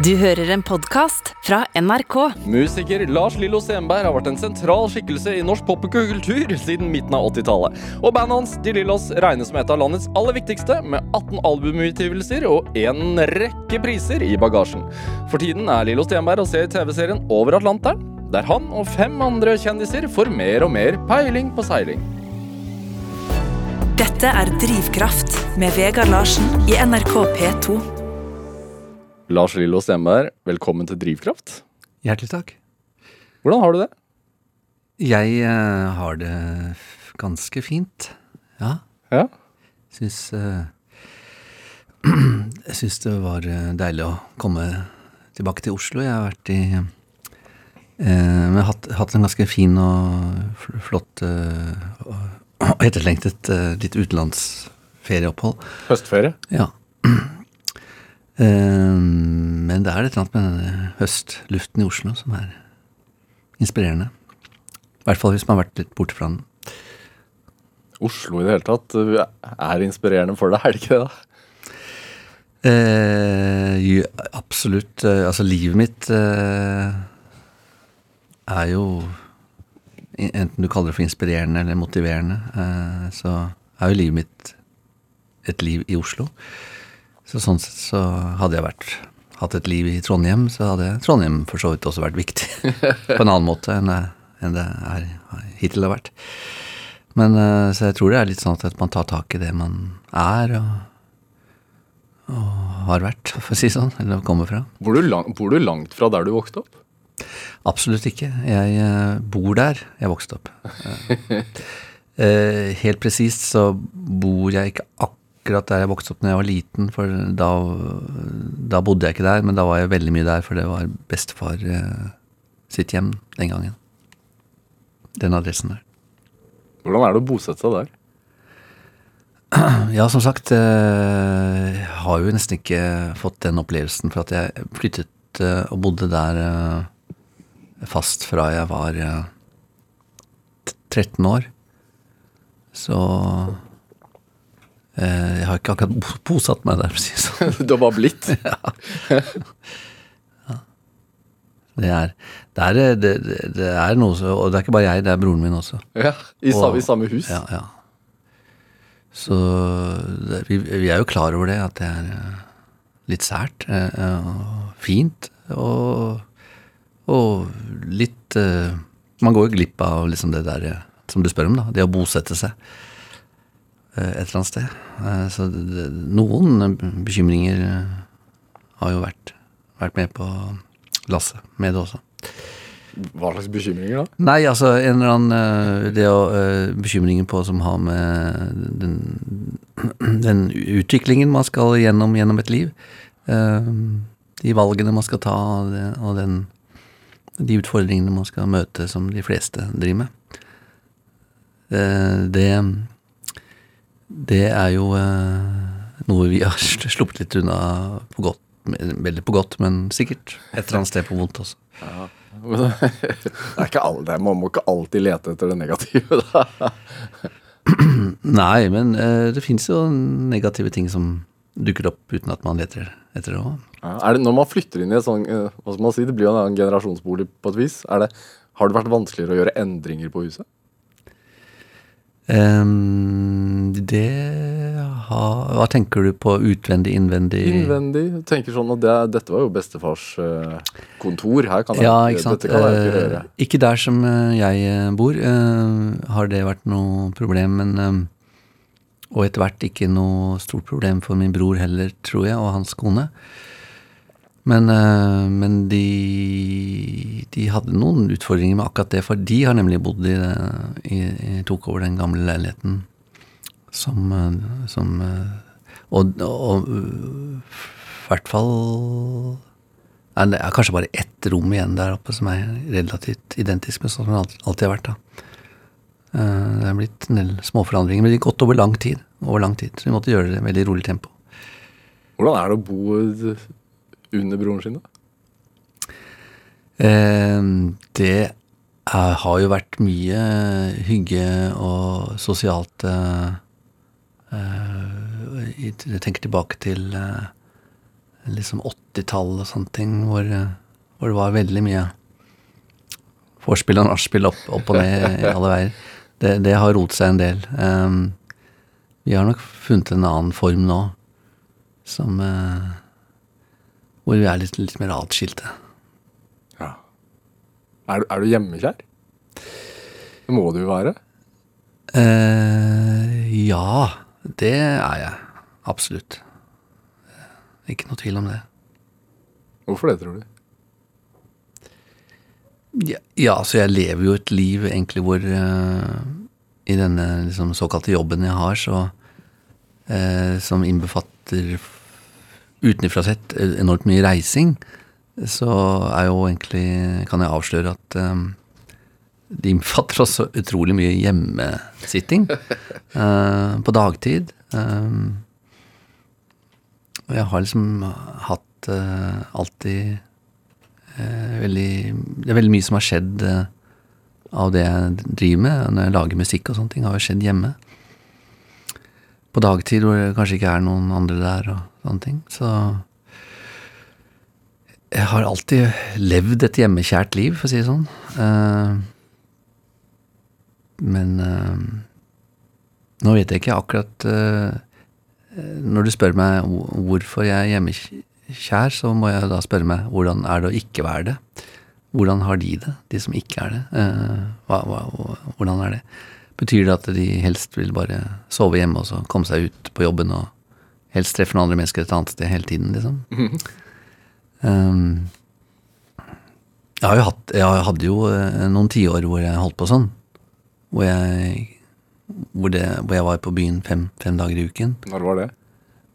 Du hører en podkast fra NRK. Musiker Lars Lillo Stenberg har vært en sentral skikkelse i norsk popkultur siden midten av 80-tallet. Og bandet hans De Lillos regnes som et av landets aller viktigste, med 18 albumutgivelser og en rekke priser i bagasjen. For tiden er Lillo Stenberg å se i TV-serien Over Atlanteren, der han og fem andre kjendiser får mer og mer peiling på seiling. Dette er Drivkraft med Vegard Larsen i NRK P2. Lars Lillo Stenberg, velkommen til Drivkraft. Hjertelig takk. Hvordan har du det? Jeg uh, har det ganske fint. Ja. Ja? Syns uh, Jeg syns det var eh, deilig å komme tilbake til Oslo. Jeg har vært i uh, har hatt, hatt en ganske fin og flott og etterlengtet litt utenlandsferieopphold. Høstferie? Ja. Eh, Men det er et eller annet med denne høstluften i Oslo som er inspirerende. I hvert fall hvis man har vært litt borte fra den. Oslo i det hele tatt uh, er inspirerende for deg, er det ikke det? da? Eh, absolutt. Eh, altså, livet mitt eh, er jo Enten du kaller det for inspirerende eller motiverende, eh, så er jo livet mitt et liv i Oslo. Så sånn sett så hadde jeg vært hatt et liv i Trondheim, så hadde Trondheim for så vidt også vært viktig. på en annen måte enn det, enn det er, hittil har vært. Men eh, så jeg tror det er litt sånn at man tar tak i det man er, og har vært, for å si sånn, eller kommer fra. Bor du, lang, bor du langt fra der du vokste opp? Absolutt ikke. Jeg eh, bor der jeg vokste opp. Eh, helt presist så bor jeg ikke akkurat der jeg vokste opp når jeg var liten, for da, da bodde jeg ikke der, men da var jeg veldig mye der, for det var bestefar eh, sitt hjem den gangen. Den adressen der. Hvordan er det å bosette seg der? Ja, som sagt, eh, jeg har jo nesten ikke fått den opplevelsen for at jeg flyttet eh, og bodde der fast fra jeg var eh, 13 år. Så jeg har ikke akkurat bo- bosatt meg der, det sånn. Du har bare blitt? Det er, det, er, det, det, det er noe så Og det er ikke bare jeg, det er broren min også. Ja, i, samme, Og- I samme hus? Ja, ja. Så det, vi, vi er jo klar over det, at det er eh, litt sært eh, og fint. Og, og litt eh, Man går jo glipp av liksom det der eh, som du spør om, da. Det å bosette seg eh, et eller annet sted. Eh, Så det, noen bekymringer eh, har jo vært, vært med på lasset med det også. Hva slags bekymringer da? Nei, altså en eller annen eh, Det å Bekymringer Bekymringen på som har med den, den utviklingen man skal gjennom gjennom et liv. eh, de valgene man skal ta, og, den, de utfordringene man skal møte, som de fleste driver med. Det Det er jo eh, noe vi har sluppet litt unna på godt, veldig på godt, men sikkert et eller annet sted på vondt også. er ikke alle, man må ikke alltid lete etter det negative. Da. Nei, men eh, det fins jo negative ting som dukker opp uten at man leter etter det òg. Ja, når man flytter inn i et sånt, eh, hva skal man si, det blir jo en annen generasjonsbolig på et vis, er det, har det vært vanskeligere å gjøre endringer på huset? Ehm, det har Hva tenker du på utvendig, innvendig? Innvendig. Tenker sånn at det, dette var jo bestefars uh, kontor, her kan jeg, Ja, ikke sant. dette kan jeg ikke Eh, Uh, ikke der som eh, jeg eh, bor, eh, har det vært noe problem, men eh, Og etter hvert ikke noe stort problem for min bror heller, tror jeg, og hans kone. Men, eh, men de, de hadde noen utfordringer med akkurat det, for de har nemlig bodd i, i, i tok over den gamle leiligheten som, eh, som eh, Og, i hvert fall Det er kanskje bare ett rom igjen der oppe som er relativt identisk med sånn som det alltid- har vært. da. Det er blitt en del småforandringer, men det har gått over lang tid. Over lang tid, Så vi måtte gjøre det i veldig rolig tempo. Hvordan er det å bo under broren sin, da? Eh, Det er, har jo vært mye hygge og sosialt eh, eh, Jeg tenker tilbake til eh, liksom 80-tallet og sånne ting, hvor, hvor det var veldig mye vorspiel og nachspiel opp, opp og ned i alle veier. Det, det har rotet seg en del. Um, vi har nok funnet en annen form nå, som eh, Hvor vi er litt, litt mer atskilte. Ja. Er, du- er du hjemmekjær? Det må du jo være. Eh, ja, det er jeg. Absolutt. Ikke noe tvil om det. Hvorfor det, tror du? Ja, ja, så jeg lever jo et liv egentlig hvor eh, I denne liksom, såkalte jobben jeg har, så eh, Som innbefatter utenfra sett eh, enormt mye reising, så er jo egentlig Kan jeg avsløre at um, det innfatter også utrolig mye hjemmesitting uh, på dagtid. Um, og jeg har liksom hatt uh, alltid uh, veldig Det er veldig mye som har skjedd eh, av det jeg driver med når jeg lager musikk og sånne ting, har jo skjedd hjemme. På dagtid hvor det kanskje ikke er noen andre der og sånne ting. Så jeg har alltid levd et hjemmekjært liv, for å si det sånn. Uh, men uh, nå vet jeg ikke akkurat uh, Når du spør meg hvorfor jeg er hjemmekjær, så må jeg da spørre meg hvordan er det å ikke være det? Hvordan har de det, de som ikke er det? Hva, hva, hvordan er det? Betyr det at de helst vil bare sove hjemme og så komme seg ut på jobben og helst treffe noen andre mennesker et annet sted hele tiden, liksom? Um, jeg hatt Jeg hadde jo eh, noen tiår hvor jeg holdt på sånn. Hvor jeg, hvor, det, hvor jeg var på byen fem, fem dager i uken. Når var det?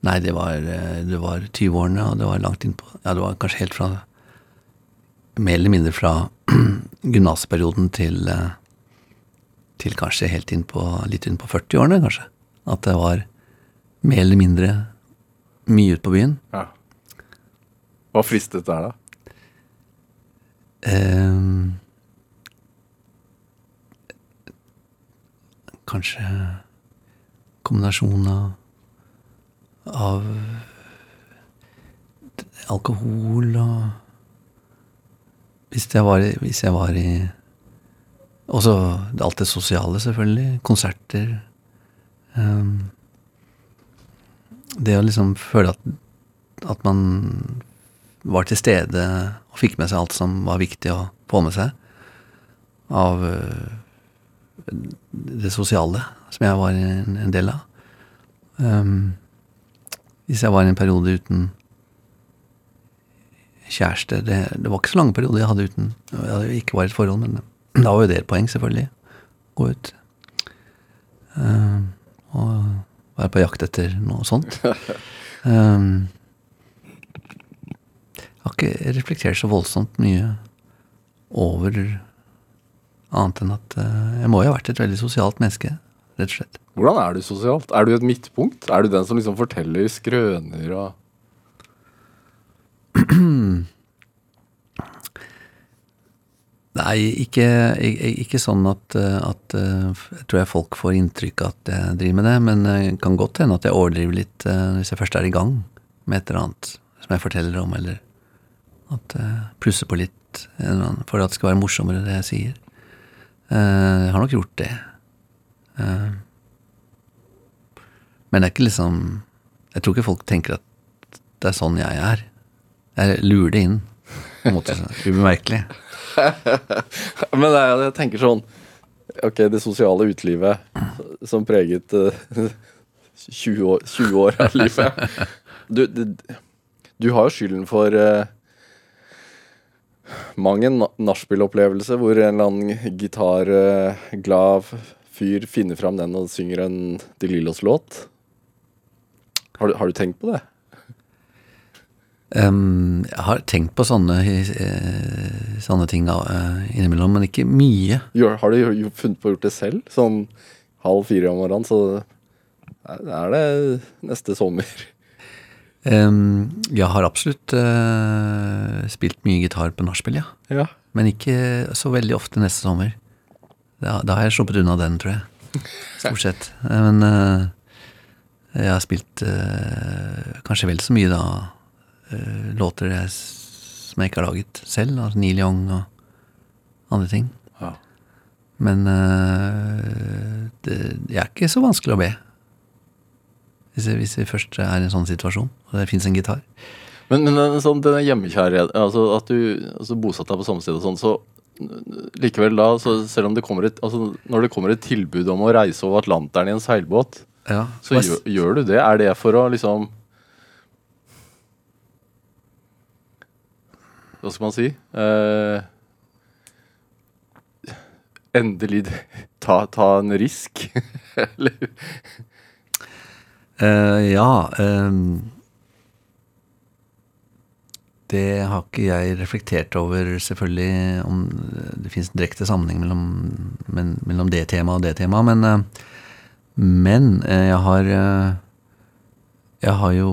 Nei, det var, eh, det var 20-årene, og det var langt innpå Ja, det var kanskje helt fra Mer eller mindre fra gymnasperioden til eh, Til kanskje helt inn på litt inn på 40-årene, kanskje. At det var mer eller mindre mye ute på byen. Ja. Hva fristet der, da? Eh, kanskje kombinasjon av, av alkohol og Hvis jeg var i, hvis jeg var i Også alt det sosiale, selvfølgelig. Konserter. Ehm, det å liksom føle at, at man var til stede og fikk med seg alt som var viktig å få med seg av øh, det sosiale, som jeg var en, del av. Um, hvis jeg var i en periode uten kjæreste det, det var ikke så lange perioder jeg hadde uten Jeg ikke var i et forhold, men da var jo det et poeng, selvfølgelig. Gå ut. Um, og være på jakt etter noe sånt. Um, jeg har ikke reflektert så voldsomt mye over annet enn at uh, jeg må jo ha vært et veldig sosialt menneske, rett og slett. Hvordan er du sosialt? Er du et midtpunkt? Er du den som liksom forteller skrøner og Nei, ikke, ikke, sånn at, eh, at eh, Jeg tror jeg folk får inntrykk av at jeg driver med det, men det kan godt hende at jeg overdriver litt eh, hvis jeg først er i gang med et eller annet som jeg forteller om, eller at jeg plusser på litt for at det skal være morsommere, det jeg sier. Eh, Jeg har nok gjort det. Eh, Men det er ikke liksom Jeg tror ikke folk tenker at det er sånn jeg er. Jeg lurer det inn, Ubemerkelig. Men nei, jeg tenker sånn Ok, det sosiale utelivet som preget uh, 20, år, 20 år av livet. Du, du, du har jo skylden for uh, mang en nachspiel-opplevelse hvor en eller annen gitarglad fyr finner fram den og synger en De Lillos-låt. Har, du- har du tenkt på det? Um, jeg har tenkt på sånne, uh, sånne ting uh, innimellom, men ikke mye. Har du funnet på å gjort det selv? Sånn halv fire om morgenen, så er det neste sommer. Um, jeg har absolutt uh, spilt mye gitar på nachspiel, ja. Ja. Men ikke så veldig ofte neste sommer. Da, da har jeg sluppet unna den, tror jeg. Stort sett. Men jeg har spilt kanskje vel så mye da låter jeg, som jeg ikke har laget selv. Altså Neil Young og andre ting. Ja. Men eh, det, det er ikke så vanskelig å be. Hvis vi, hvis vi først er i en sånn situasjon, og det fins en gitar. Men, men sånn, denne hjemmekjærligheten, altså at du altså bosatte deg på samme sted og sånn, så likevel da, så selv om det kommer et, altså når det kommer et tilbud om å reise over Atlanteren i en seilbåt, Ja, så gjør, gjør du det? Er det for å liksom Hva skal man si? Uh, endelig ta, ta en risk? Eller Uh, ja Um, Det har ikke jeg reflektert over, selvfølgelig, om det fins en direkte sammenheng mellom, men, mellom det temaet og det temaet, men, eh, men jeg har Jeg har jo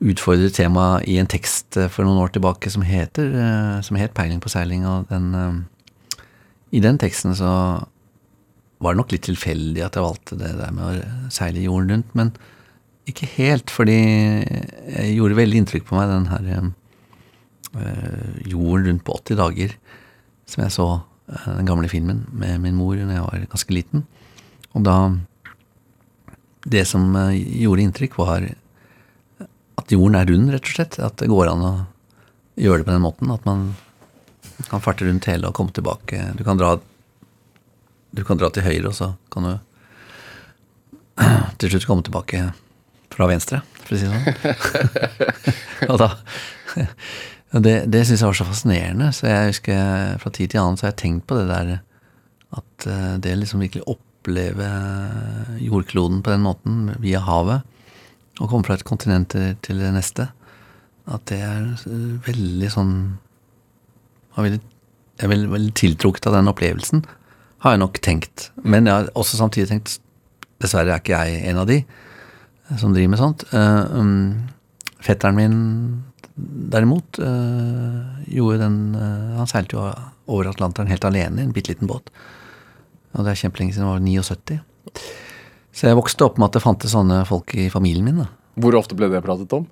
utfordret temaet i en tekst eh, for noen år tilbake som heter eh, Som het 'Peiling på seiling', og den eh, I den teksten så var det nok litt tilfeldig at jeg valgte det der med å seile jorden rundt, men ikke helt, fordi jeg gjorde veldig inntrykk på meg den her jorden rundt på 80 dager, som jeg så den gamle filmen med min mor da jeg var ganske liten. Og da Det som gjorde inntrykk, var at jorden er rund, rett og slett. At det går an å gjøre det på den måten. At man kan farte rundt hele og komme tilbake. Du kan dra du kan dra til høyre, og så kan du til slutt komme tilbake fra venstre, for å si det sånn. Det, det syns jeg var så fascinerende, så jeg husker fra tid til annen så har jeg tenkt på det der at eh, det liksom virkelig oppleve jordkloden på den måten, via havet, og komme fra et kontinent til, det neste, at det er eh, veldig sånn Jeg er veldig, veldig tiltrukket av den opplevelsen har jeg nok tenkt. Men jeg har også samtidig tenkt Dessverre er ikke jeg en av de som driver med sånt. Uh, um, fetteren min derimot gjorde den Han seilte jo over Atlanteren helt alene i en bitte liten båt. Og det er kjempelenge siden, han var 79. Så jeg vokste opp med at det fantes sånne folk i familien min. da. Hvor ofte ble det pratet om?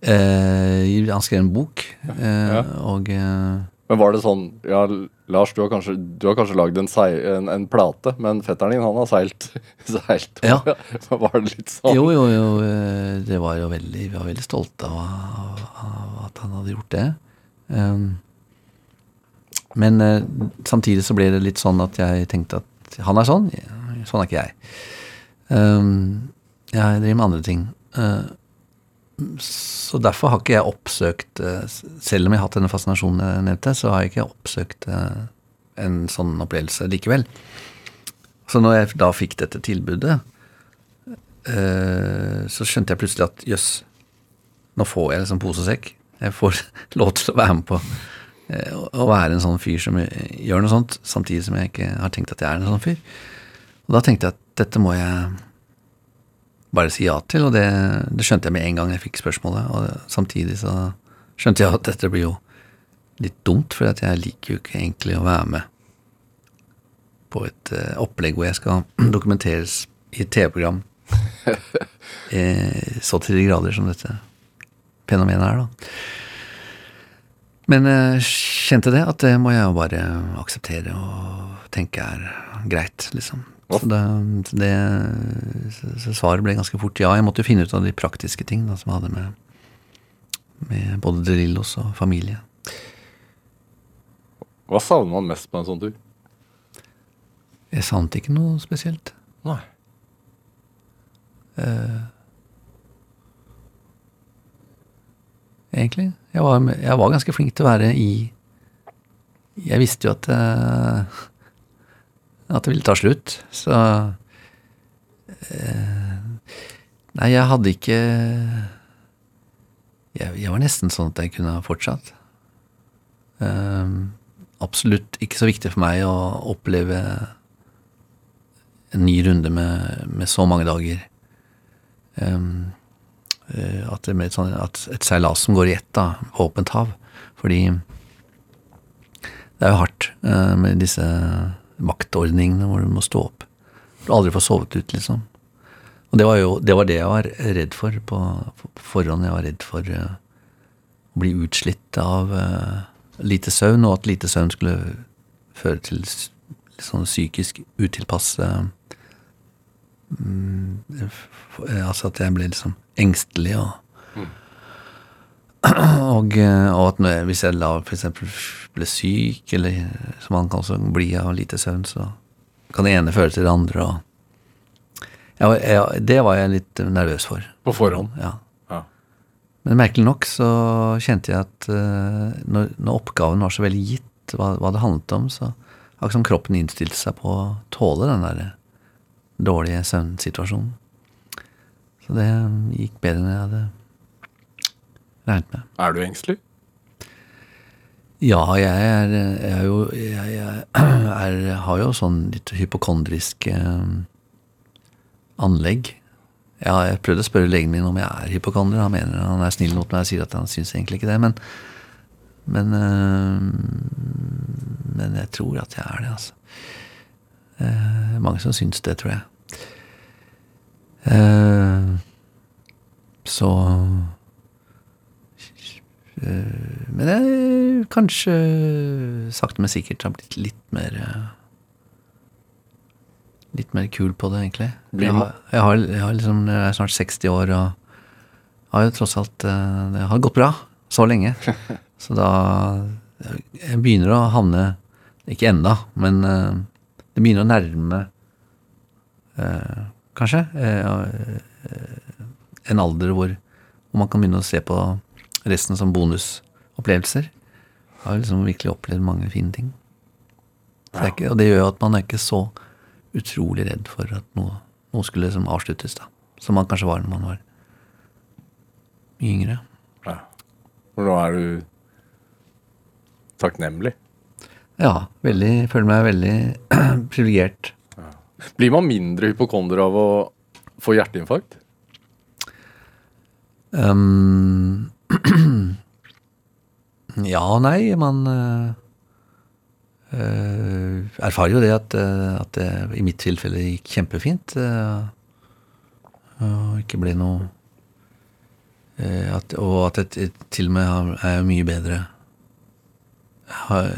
Eh, han skrev en bok, eh, Ja. og eh, Men var det sånn Ja, Lars, du har kanskje, du har kanskje lagd en, en, en plate, men fetteren din, han har seilt. seilt Ja. Var det litt sånn? Jo, jo, jo. eh, Det var jo veldig Vi var veldig stolte av, av, av at han hadde gjort det. Um, men eh, samtidig så ble det litt sånn at jeg tenkte at han er sånn. Sånn er ikke jeg. Um, jeg driver med andre ting. Uh, så derfor har ikke jeg oppsøkt eh, Selv om jeg har hatt denne fascinasjonen jeg nevnte, så har jeg ikke oppsøkt eh, en sånn opplevelse likevel. Så når jeg da fikk dette tilbudet, eh, så skjønte jeg plutselig at jøss, nå får jeg liksom pose-sekk, Jeg får lov til å være med på eh, å være en sånn fyr som eh, gjør noe sånt, samtidig som jeg ikke har tenkt at jeg er en sånn fyr. Og da tenkte jeg at dette må jeg bare si ja til, og det, det skjønte jeg med en gang jeg fikk spørsmålet. Og samtidig så skjønte jeg at dette blir jo litt dumt, for jeg liker jo ikke egentlig å være med på et eh, opplegg hvor jeg skal dokumenteres i et TV-program eh, så til de grader som dette fenomenet er, da. Men jeg kjente det, at det må jeg jo bare akseptere og tenke er greit, liksom. Så, det, så, det, så, svaret ble ganske fort ja. Jeg måtte jo finne ut av de praktiske ting da, som jeg hadde med, med både De Lillos og familie. Hva savner man mest på en sånn tur? Jeg savnet ikke noe spesielt. Nei. egentlig. Jeg var, jeg var ganske flink til å være i Jeg visste jo at eh, At det ville ta slutt, så eh, Nei, jeg hadde ikke jeg, jeg var nesten sånn at jeg kunne ha fortsatt. Eh, absolutt ikke så viktig for meg å oppleve en ny runde med, med så mange dager. Um, at, det med sånn, at et seilas som går i ett, da, på åpent hav. Fordi det er jo hardt eh, med disse maktordningene hvor du må stå opp. Du aldri får sovet ut, liksom. Og det var jo det, var det jeg var redd for på, på forhånd. Jeg var redd for uh, å bli utslitt av uh, lite søvn, og at lite søvn skulle føre til sånn psykisk utilpass eh, mm, Altså at jeg ble liksom engstelig og og, eh, og at hvis jeg for eksempel ble syk, eller som man kan også bli av lite søvn, så kan det ene føre til det andre. Og jeg, jeg, det var jeg litt nervøs for. På forhånd. Ja. Ja. Men merkelig nok så kjente jeg at eh, når, når oppgaven var så veldig gitt, hva, hva det handlet om, så akkurat som kroppen innstilte seg på å tåle den der dårlige søvnsituasjonen. Så det gikk bedre enn jeg hadde regnet med. Er du engstelig? Ja, jeg er, jeg er jo Jeg, jeg er, har jo sånn litt hypokondrisk eh, anlegg. Ja, jeg prøvde å spørre legen min om jeg er hypokonder. Han mener han er snill mot meg og sier at han syns egentlig ikke det. Men, men, eh, men jeg tror at jeg er det, altså. Eh, mange som syns det, tror jeg. Eh, så Men jeg kanskje sakte, men sikkert har blitt litt mer eh, Litt mer kul på det, egentlig. Jeg har, jeg, har, jeg har liksom Jeg er snart 60 år og har jo tross alt eh, Det har gått bra så lenge. Så da Jeg begynner å havne Ikke enda, men eh, det begynner å nærme eh, Kanskje eh, eh, en alder hvor, hvor man kan begynne å se på resten som bonusopplevelser. Jeg har liksom virkelig opplevd mange fine ting. Så det ikke, og det gjør jo at man er ikke så utrolig redd for at noe, noe skulle liksom avsluttes, da. Som man kanskje var når man var mye yngre. Ja. For nå er du takknemlig. Ja, veldig, føler meg veldig privilegert. Blir man mindre hypokonder av å få hjerteinfarkt? Um, ja og nei. Man eh, erfarer jo det at, eh, at det i mitt tilfelle gikk kjempefint. eh, og ikke ble noe eh, at, Og at det til og med er mye bedre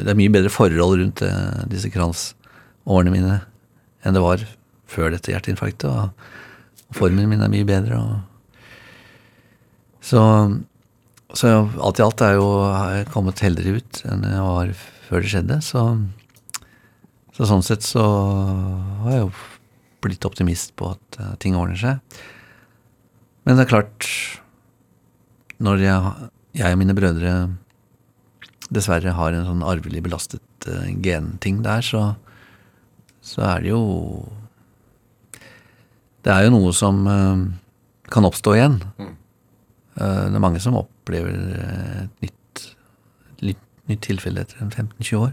Det er mye bedre forhold rundt disse kransårene mine enn det var før dette hjerteinfarktet. Og, og formen min er mye bedre. og så, så alt i alt er jo, har jeg kommet heldigere ut enn jeg var før det skjedde. Så, så sånn sett så har jeg jo blitt optimist på at eh, ting ordner seg. Men det er klart Når jeg, jeg og mine brødre dessverre har en sånn arvelig belastet uh, genting der, så, så er det jo Det er jo noe som uh, kan oppstå igjen. Eh, Det er mange som opplever vel et nytt, litt, nytt tilfelle etter en 15-20 år.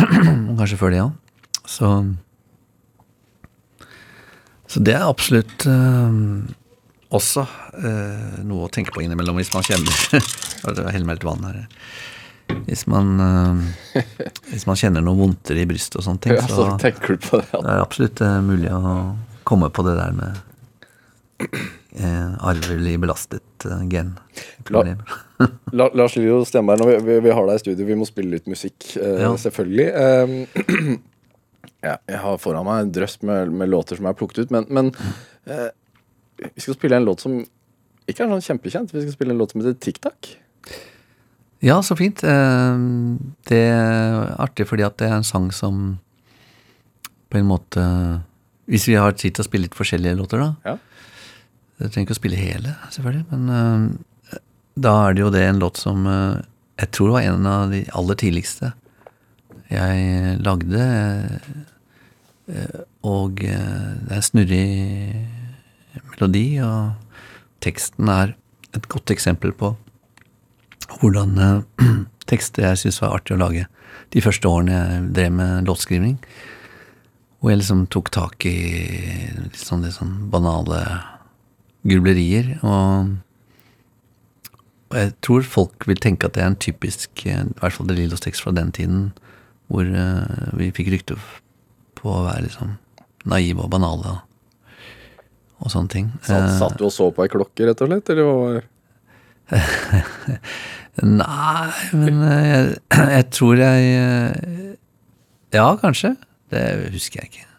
Og Kanskje før det ja. Så Så det er absolutt øh, også øh, noe å tenke på innimellom hvis man kjenner Det heller meg litt vann her. Hvis man, øh, hvis man kjenner noe vondtere i brystet og sånne ting, Ja, så så du på det. det er absolutt eh, mulig å komme på det der med eh, arvelig belastet eh, genproblemer. La, Lars Lillo Stenberg, vi, vi, vi har deg i studio, vi må spille litt musikk, eh, Ja. selvfølgelig. Um, ja, jeg har foran meg en drøss med, med låter som er plukket ut, men, men eh, vi skal spille en låt som ikke er sånn kjempekjent. Vi skal spille en låt som heter TikTok. Ja, så fint. Eh, Det er artig fordi at det er en sang som på en måte Hvis vi har tid til å spille litt forskjellige låter, da. Ja. Jeg trenger ikke å spille hele, selvfølgelig, men uh, da er det jo det en låt som uh, jeg tror var en av de aller tidligste jeg lagde. Uh, Og det er en snurrig melodi, og teksten er et godt eksempel på hvordan tekster jeg syntes var artig å lage de første årene jeg drev med låtskriving. Hvor jeg liksom tok tak i sånn, litt sånn banale grublerier. Og, og jeg tror folk vil tenke at det er en typisk, eh, i hvert fall det Lillos tekst fra den tiden, hvor uh, vi fikk rykte på å være liksom naive og banale. og sånne ting. Satt, Eh, satt du og så på ei klokke, rett og slett? Eller var Nei, men jeg, jeg tror jeg Ja, kanskje. Det husker jeg ikke.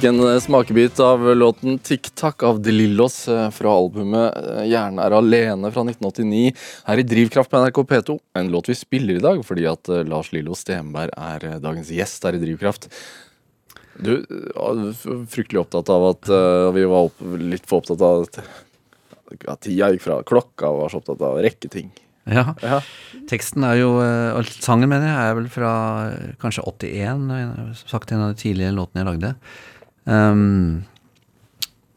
Fikk en eh, smakebit av låten Tikk Takk av De Lillos eh, fra albumet 'Hjernen er alene fra 1989 her i Drivkraft på NRK P2. En låt vi spiller i dag fordi at eh, Lars Lillo Stenberg er eh, dagens gjest her i Drivkraft. Du er fryktelig opptatt av at uh, vi var opp, litt for opptatt av at at tida gikk fra klokka og var så opptatt av å rekke ting. Ja. Ja. Teksten er jo, eh, sangen mener jeg, er vel fra eh, kanskje 81, eh, som sagt en av de tidlige låtene jeg lagde. Um,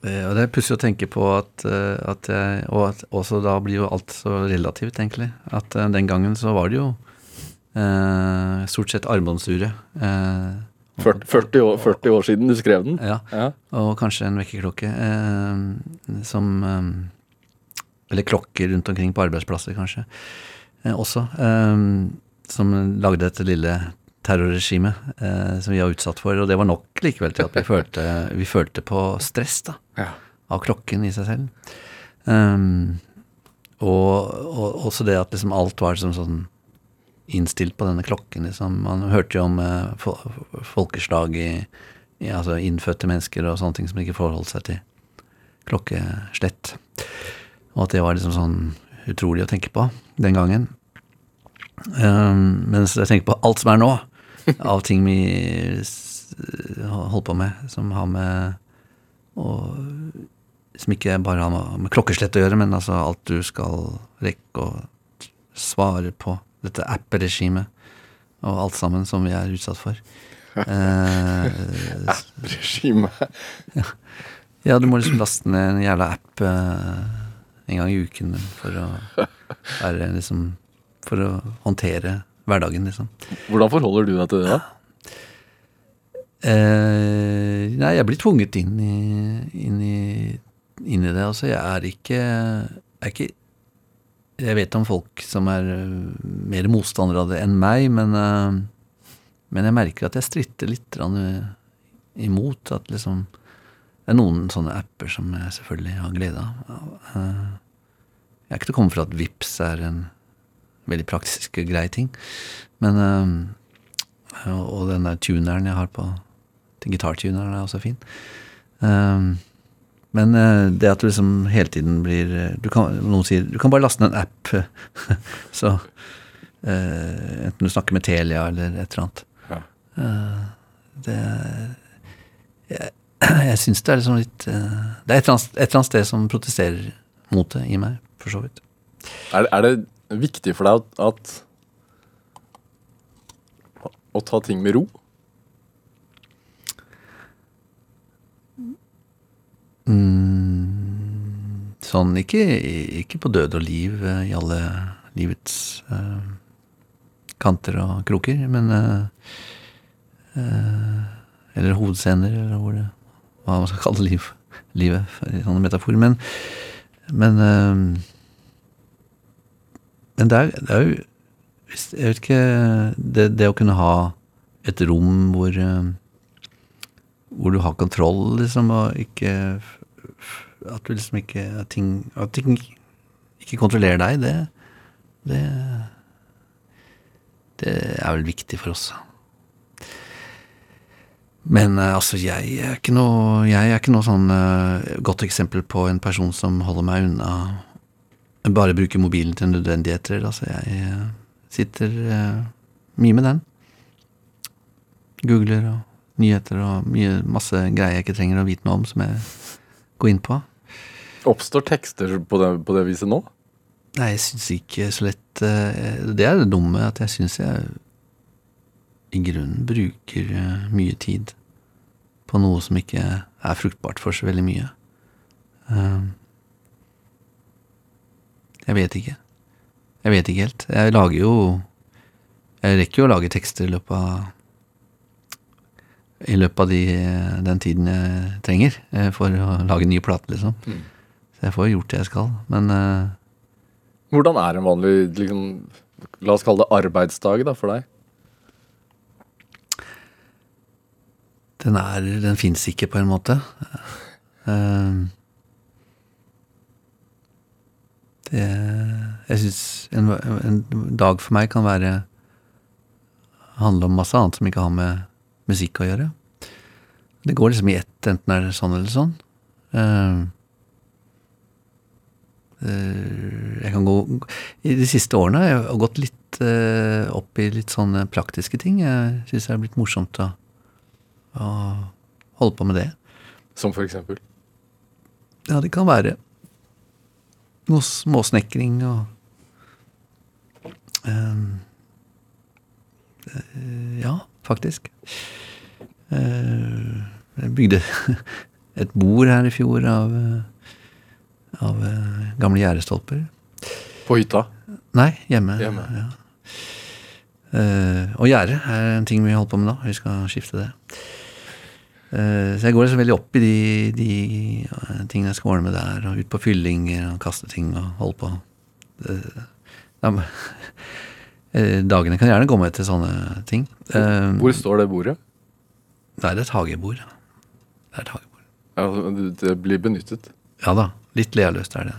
og det er pussig å tenke på at, eh, at jeg, Og at også da blir jo alt så relativt, egentlig. At eh, den gangen så var det jo eh, stort sett armbåndsuret. Eh, 40, 40, år, 40 år siden du skrev den. ja, Ja. og kanskje en vekkerklokke eh, som Eller klokker rundt omkring på arbeidsplasser, kanskje. Også. Som lagde dette lille terrorregimet eh, som vi var utsatt for. Og det var nok likevel til at vi følte, vi følte på stress da, Ja. av klokken i seg selv. Um, og, og også det at liksom alt var liksom sånn innstilt på denne klokken. Liksom. Man hørte jo om eh, folkeslag i, i altså innfødte mennesker og sånne ting som ikke forholdt seg til klokkeslett. Og at det var liksom sånn utrolig å tenke på den gangen. Um, mens jeg tenker på alt som er nå, av ting vi holder på med, som har med og, Som ikke bare har med, med klokkeslett å gjøre, men altså alt du skal rekke å svare på. Dette app-regimet og alt sammen som vi er utsatt for. Eh, Regime. ja, du må liksom laste ned en jævla app eh, en gang i uken for å være liksom For å håndtere hverdagen, liksom. Hvordan forholder du deg til det? da? Eh, nei, jeg blir tvunget inn i, inn i, inn i det. Altså, jeg er ikke, er ikke Jeg vet om folk som er eh, mer motstandere av det enn meg, men, eh, men jeg merker at jeg stritter litt eh, imot at liksom Det er noen sånne apper som jeg selvfølgelig har glede av. Jeg er ikke til å komme fra at Vips er en veldig praktisk og grei ting, men øh, og den der tuneren jeg har på Den gitartuneren er også fin. Um, men eh, det at du liksom hele tiden blir du kan, Noen sier du kan bare laste ned en app, så eh, Enten du snakker med Telia eller et eller annet. Ja. Uh, det jeg, jeg syns det er liksom litt uh, Det er et eller, annet, et eller annet sted som protesterer mot det i meg, for så vidt. Er, er det viktig for deg at, at Å ta ting med ro? Mm, sånn ikke, ikke på død og liv eh, i alle livets uh, kanter og kroker, men uh, uh, Eller hovedscener, eller hvor det, hva man skal kalle liv, livet, i sånne metaforer. Men, men Men det er, det er jo Jeg vet ikke det, det å kunne ha et rom hvor eh, hvor du har kontroll, liksom, og ikke At du liksom ikke At ting, at ting ikke kontrollerer deg, det, det Det er vel viktig for oss. Men eh, altså, jeg er ikke noe Jeg er ikke noe sånn eh, godt eksempel på en person som holder meg unna Bare bruker mobilen til nødvendigheter. Altså, jeg eh, sitter eh, mye med den. Googler og nyheter og mye, masse greier jeg ikke trenger å vite noe om, som jeg går inn på. Oppstår tekster på det, på det viset nå? Nei, jeg syns ikke så lett eh, Det er det dumme, at jeg syns jeg i grunnen bruker mye tid på noe som ikke er fruktbart for så veldig mye. Eh, Jeg vet ikke. Jeg vet ikke helt. Jeg lager jo Jeg rekker jo å lage tekster i løpet av i løpet av de, den tiden jeg trenger eh, for å lage en ny liksom. liksom. Så jeg får gjort det jeg skal. Men uh, Hvordan er en vanlig liksom, La oss kalle det arbeidsdag da, for deg? den er Den fins ikke, på en måte. Eh, det Jeg syns en, en dag for meg kan være handle om masse annet som ikke har med musikk å gjøre. Det går liksom i ett, enten er det sånn eller sånn. Uh, jeg kan gå I de siste årene har jeg gått litt uh, opp i litt sånne praktiske ting. Jeg syns det er blitt morsomt å, å holde på med det. Som for eksempel? Ja, det kan være noe småsnekring og eh, Ja, faktisk. Uh, jeg bygde et bord her i fjor av, eh, av gamle gjerdestolper. På hytta? Nei, hjemme. Hjemme. Ja. Uh, og gjerde er en ting vi holder på med nå. Vi skal skifte det. Eh, så jeg går liksom veldig opp i de, de eh, tingene jeg skal ordne med der, og ut på fyllinger og kaste ting og holde på. Ja, eh, dagene kan gjerne gå med til sånne ting. Hvor står det bordet? Nei, det er et hagebord. Det er et hagebord. Ja, det- det blir benyttet. Ja da. Litt lealøst er det.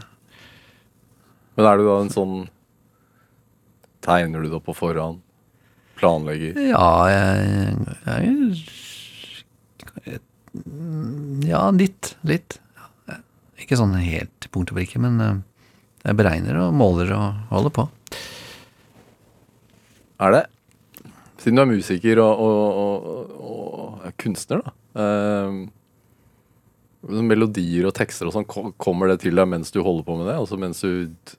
Men er du da en sånn Tegner du det opp på forhånd? Planlegger? Ja, jeg, jeg, Ja, litt. Litt. Ikke sånn helt til punkt og prikke, men eh, jeg beregner og måler og holder på. Er det? Siden du er musiker og, og, og, og er kunstner, da. Eh, melodier og tekster og sånn, kommer det til deg mens du holder på med det? Altså mens du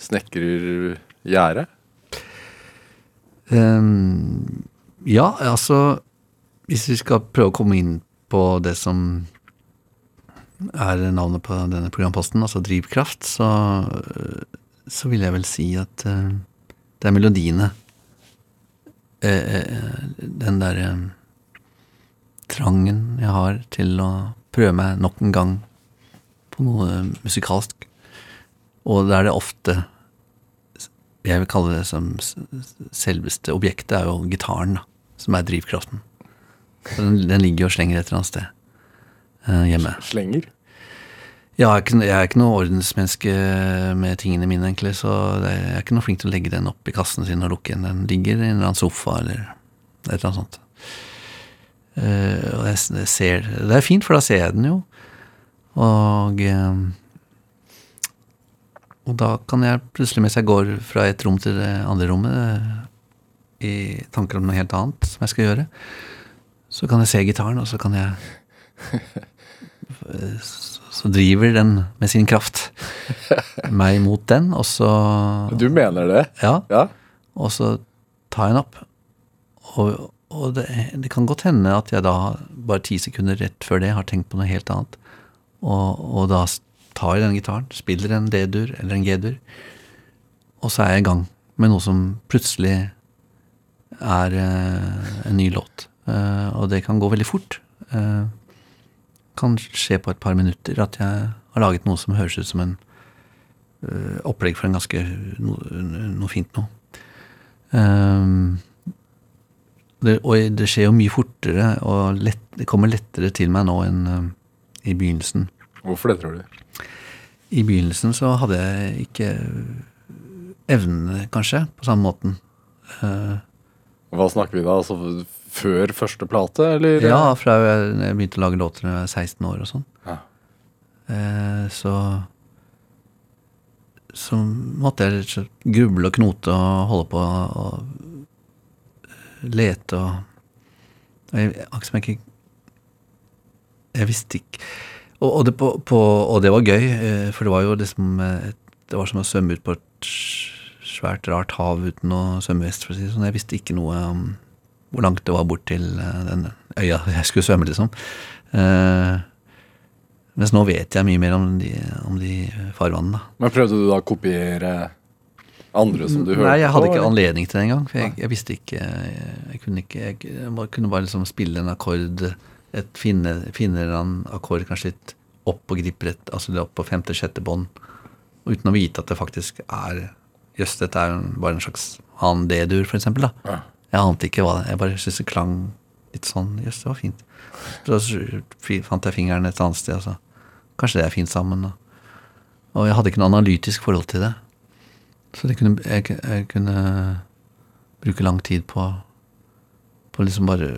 snekrer gjerdet? Um, ja, altså Hvis vi skal prøve å komme inn på det som er navnet på denne programposten, altså Drivkraft, så, så vil jeg vel si at eh, det er melodiene. Eh, eh, den derre trangen jeg har til å prøve meg nok en gang på noe musikalsk. Og da er det ofte jeg vil kalle det som selveste objektet, er jo gitaren, da, som er drivkraften. Den, den ligger og slenger et eller annet sted uh, hjemme. Slenger? Ja, jeg er, ikke, jeg er ikke noe ordensmenneske med tingene mine, egentlig, så jeg er ikke noe flink til å legge den opp i kassen sin og lukke den. Den ligger i en eller annen sofa eller et eller annet sånt. Uh, og jeg, jeg ser Det er fint, for da ser jeg den jo. Og eh, Og da kan jeg plutselig, mens jeg går fra et rom til det andre rommet, eh, i tanker om noe helt annet som jeg skal gjøre, så kan jeg se gitaren, og så kan jeg så, så driver den med sin kraft meg mot den, og så Du mener det? Ja. Ja. Og så tar jeg den opp. Og, og det, det kan godt hende at jeg da, bare ti sekunder rett før det, har tenkt på noe helt annet. Og, og da tar jeg den gitaren, spiller en D-dur eller en G-dur, og så er jeg i gang med noe som plutselig er eh, en ny låt. Eh, og det kan gå veldig fort. Eh, kan skje på et par minutter at jeg har laget noe som høres ut som en eh, opplegg for en ganske no, noe fint noe. Det, og det skjer jo mye fortere, og lett, det kommer lettere til meg nå enn i begynnelsen. Hvorfor det, tror du? I begynnelsen så hadde jeg ikke evnene, kanskje, på samme måten. Hva snakker vi da? Altså før første plate, eller? ja, fra jeg, begynte å lage låter da jeg var 16 år og sånn. Ja. Eh, så så måtte jeg gruble og knote og holde på og lete og og jeg, akkurat som jeg ikke Jeg visste ikke Og, og, det, på, på, og det var gøy, eh, for det var jo liksom eh, Det var som å svømme ut på et svært, rart hav uten noe svømmevest, for å si det sånn. Jeg visste ikke noe om hvor langt det var bort til eh, den øya jeg skulle svømme, liksom. Eh, mens nå vet jeg mye mer om de, om de farvannene. Men prøvde du da å kopiere andre som du hørte på? Nei, jeg hadde på, ikke eller? anledning til det engang. For jeg, jeg visste ikke Jeg kunne ikke Jeg, jeg kunne bare liksom spille en akkord, et finne, finner en akkord kanskje litt opp på griprett, altså det opp på femte-sjette bånd, uten å vite at det faktisk er Jøss, dette er en- bare en slags annen D-dur, for eksempel, da. Ja. Jeg ante ikke hva det Jeg bare syntes det klang litt sånn Jøss, det var fint. Så fant jeg fingeren et annet sted, og så Kanskje det er fint sammen, da. Og jeg hadde ikke noe analytisk forhold til det. Så det kunne, jeg, jeg kunne bruke lang tid på På liksom bare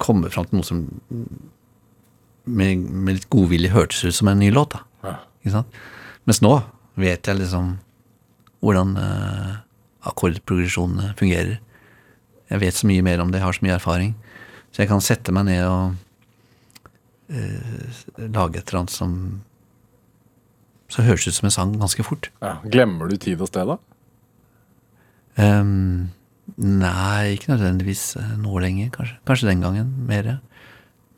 komme fram til noe som med, med litt godvilje hørtes ut som en ny låt. da. Ja. Mens nå vet jeg liksom hvordan uh, akkordprogresjonene fungerer. Jeg vet så mye mer om det, jeg har så mye erfaring. Så jeg kan sette meg ned og uh, lage et eller annet som Så høres ut som en sang ganske fort. Ja. Glemmer du tid og sted, da? Um, nei, ikke nødvendigvis eh, nå lenger, kanskje. Kanskje den gangen mer.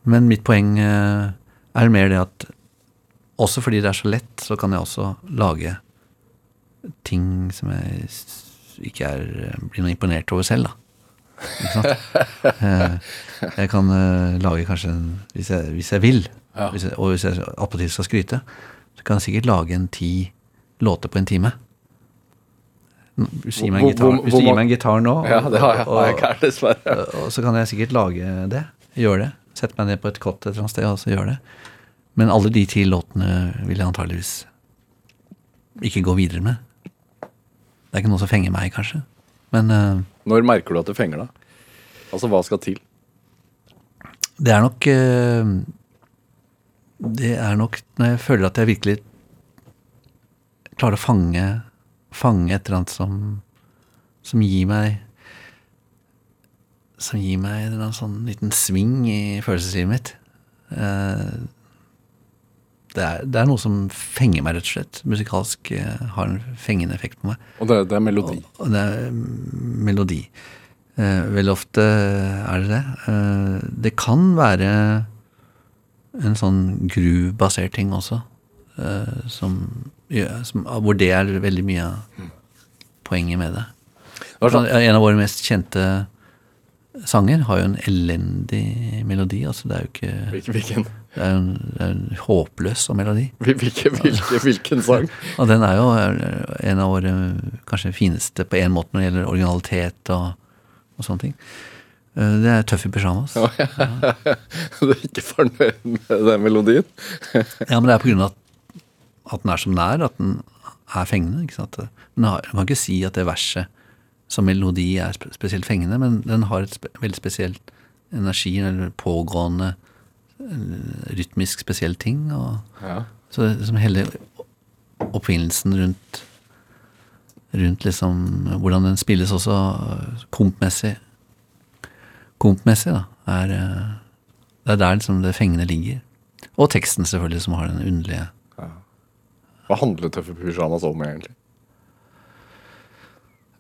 Men mitt poeng uh, er mer det at også fordi det er så lett, så kan jeg også lage ting som jeg ikke er, blir noe imponert over selv, da. Eh, jeg kan eh, lage kanskje en Hvis jeg, hvis jeg vil, Ja. hvis jeg, og hvis jeg attpåtil skal skryte, så kan jeg sikkert lage en ti låter på en time. Hvis du gir meg en gitar, hvis du gir meg en gitar nå, Ja, det har jeg, og, har jeg ikke dessverre. og, og så kan jeg sikkert lage det. Gjøre det. Sette meg ned på et kott et eller annet sted og så gjøre det. Men alle de ti låtene vil jeg antageligvis ikke gå videre med. Det er ikke noe som fenger meg, kanskje. Men eh, Når merker du at det fenger deg? Altså, hva skal til? det er nok eh, Det er nok når jeg føler at jeg virkelig klarer å fange Fange et eller annet som Som gir meg Som gir meg en sånn liten sving i følelseslivet mitt. Eh, det, er, det er noe som fenger meg, rett og slett. Musikalsk eh, har en fengende effekt på meg. Og det, det er melodi. Og det er mm, melodi. Eh, veldig ofte er det det. Eh, det kan være en sånn groove-basert ting også, eh, som, ja, som, hvor det er veldig mye av poenget med det. Det sånn, En av våre mest kjente sanger har jo en elendig melodi. altså Det er jo ikke hvilken, Det er en, en håpløs melodi. hvilken, hvilke, hvilken sang? Og den er jo en av våre kanskje fineste på en måte når det gjelder originalitet og, og sånne ting. Eh, Det er Tøff i pyjamas. Ja. Du er ikke fornøyd med den melodien? ja, men det er på grunn av at, at den er som den er, at den er fengende. ikke sant? Man kan ikke si at det verset som melodi er spesielt fengende, men den har et spe, veldig spesielt energi, eller pågående rytmisk spesiell ting. og Ja. Så liksom hele oppfinnelsen rundt Rundt liksom hvordan den spilles også kompmessig Kompmessig, da, er øh, Det er der liksom det fengende ligger. Og teksten, selvfølgelig, som har den underlige Hva handler Tøffe pyjamas om, egentlig?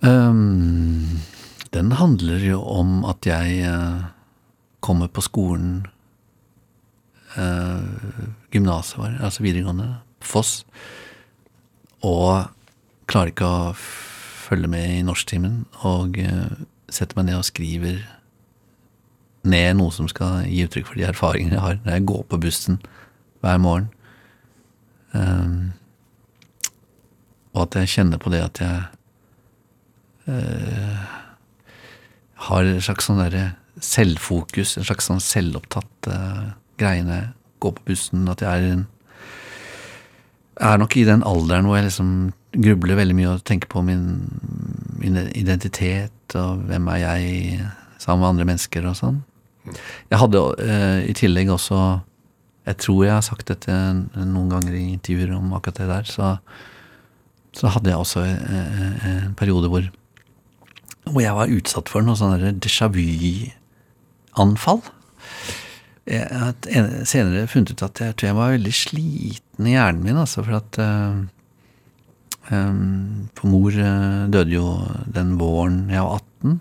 Um, Den handler jo om at jeg eh, kommer på skolen uh, Gymnaset var, altså videregående, Foss, og klarer ikke å følge med i norsktimen, og eh, setter meg ned og skriver ned noe som skal gi uttrykk for de erfaringene jeg har når jeg går på bussen hver morgen. Um, og at jeg kjenner på det at jeg uh, har en slags sånn derre selvfokus, en slags sånn selvopptatt uh, greie gå på bussen, at jeg er en er nok i den alderen hvor jeg liksom grubler veldig mye og tenker på min, min identitet og hvem er jeg sammen med andre mennesker og sånn. Jeg hadde uh, i tillegg også Jeg tror jeg har sagt dette noen ganger i intervjuer om akkurat det der. Så, så hadde jeg også uh, en periode hvor hvor jeg var utsatt for noe sånn déjà vu-anfall. Jeg har senere funnet ut at jeg tror jeg var veldig sliten i hjernen min, altså, for at uh, um, For mor uh, døde jo den våren jeg var 18.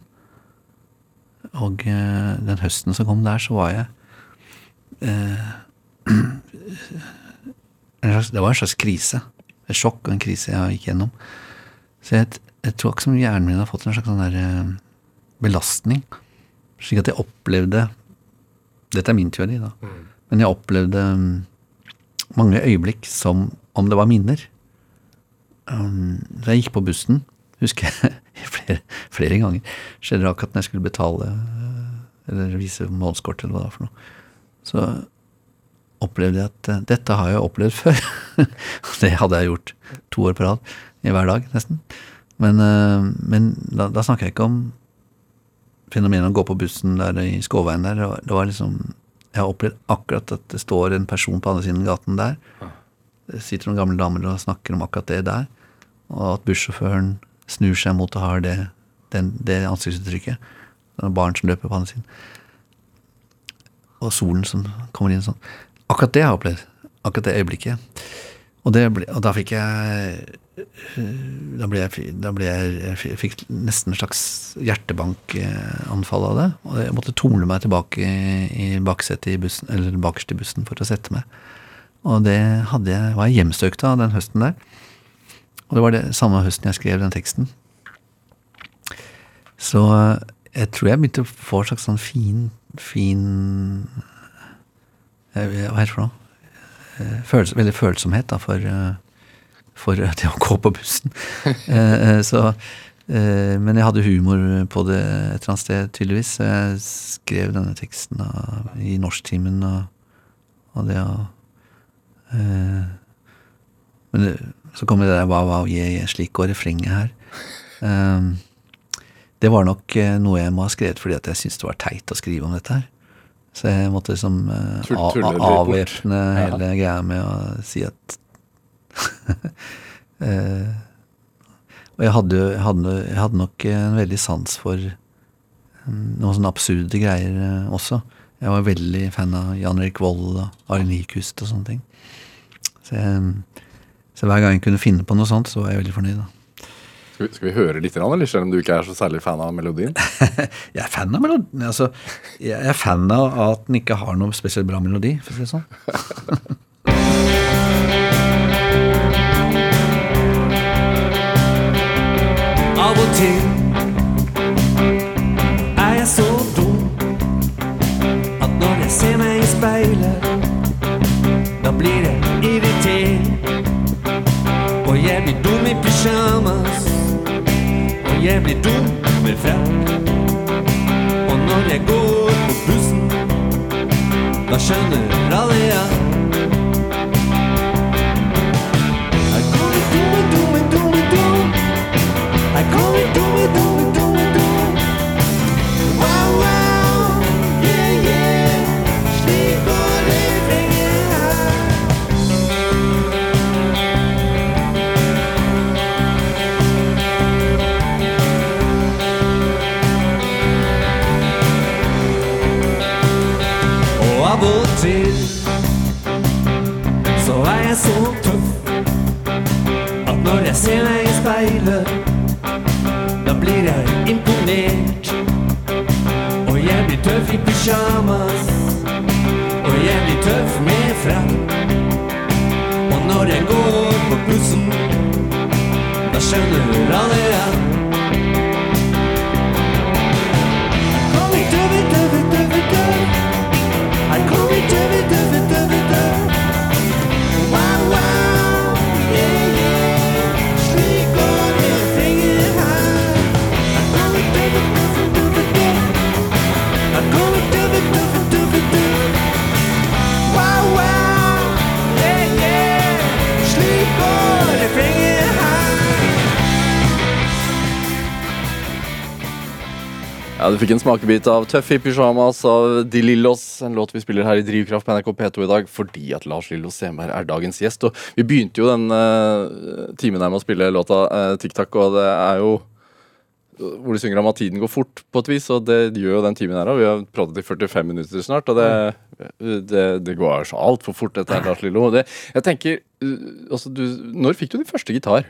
Og uh, den høsten som kom der, så var jeg slags, Det var en slags krise. Et sjokk og en krise jeg gikk gjennom. Så jeg, jeg tror ikke som hjernen min har fått en slags sånn der, belastning. Slik at jeg opplevde Dette er min teori, da. Men jeg opplevde mm, mange øyeblikk som om det var minner. Um, da jeg gikk på bussen, husker jeg flere, flere ganger, skjedde det akkurat når jeg skulle betale eh, eller vise målskort eller hva det var for noe, så opplevde jeg at eh, dette har jeg opplevd før. det hadde jeg gjort to år på rad, i hver dag nesten. Men, eh, men da, da snakker jeg ikke om fenomenet å gå på bussen der i Skåveien der. Det var, det var liksom Jeg har opplevd akkurat at det står en person på andre siden av gaten der. Det sitter noen gamle damer og snakker om akkurat det der. Og at bussjåføren snur seg mot og har det, den, det ansiktsuttrykket. Det er barn som løper på andre siden. Og solen som kommer inn sånn. Akkurat det har jeg opplevd. Akkurat det øyeblikket. Og, ble, og da fikk jeg da ble jeg, da ble jeg, jeg fikk nesten en slags hjertebankanfall av det. Og jeg måtte tumle meg tilbake i, i i bussen, eller bakerst i bussen for å sette meg. Og det jeg, var jeg hjemsøkt av den høsten der. Og det var det samme høsten jeg skrev den teksten. Så jeg tror jeg begynte å få en slags sånn fin, fin eh, Hva heter det for noe? Eh, veldig følsomhet da, for, eh, for det å gå på bussen. Eh, eh, så, eh, men jeg hadde humor på det et eller annet sted, tydeligvis. Så jeg skrev denne teksten da, i norsktimen og, og det eh, Men det, så kom det der wow, wow, yeah, yeah, slik går refrenget her. Eh, det var nok eh, noe jeg må ha skrevet fordi at jeg syntes det var teit å skrive om dette her. Så jeg måtte liksom uh, avvæpne avvæpne Ja. hele greia med å si at uh, Og jeg hadde, jeg, hadde, jeg hadde nok en veldig sans for mm, noen sånne absurde greier uh, også. Jeg var veldig fan av Jan Erik Vold og Arild Nyquist og sånne ting. Så, jeg, så hver gang jeg kunne finne på noe sånt, så var jeg veldig fornøyd. da. Skal vi, skal vi høre litt, eller selv om du ikke er så særlig fan av melodien? Jeg er fan av melodien. Altså, jeg er fan av at den ikke har noe spesielt bra melodi, for å si det sånn. Av og til jeg blir dum med frakk. Og når jeg går på bussen, da skjønner alle ja. Jeg ser meg i speilet, da blir jeg imponert. Og jeg blir tøff i pysjamas, og jeg blir tøff med frakk. Og når jeg går på bussen, da skjønner alle at Her kommer tøffe, tøffe, tøve, tøffe. Her kommer tøve, tøve. Ja, Du fikk en smakebit av Tøff i pyjamas av De Lillos, en låt vi spiller her i Drivkraft på NRK P2 i dag fordi at Lars Lillo Semberg er dagens gjest. Og Vi begynte jo den uh, timen her med å spille låta uh, TikTok, og det er jo hvor de synger om at tiden går fort, på et vis, og det gjør jo den timen her òg. Vi har pratet i 45 minutter snart, og det, det, det går så altfor fort, dette her, Lars Lillo. Det, jeg tenker, uh, altså, du, Når fikk du din første gitar?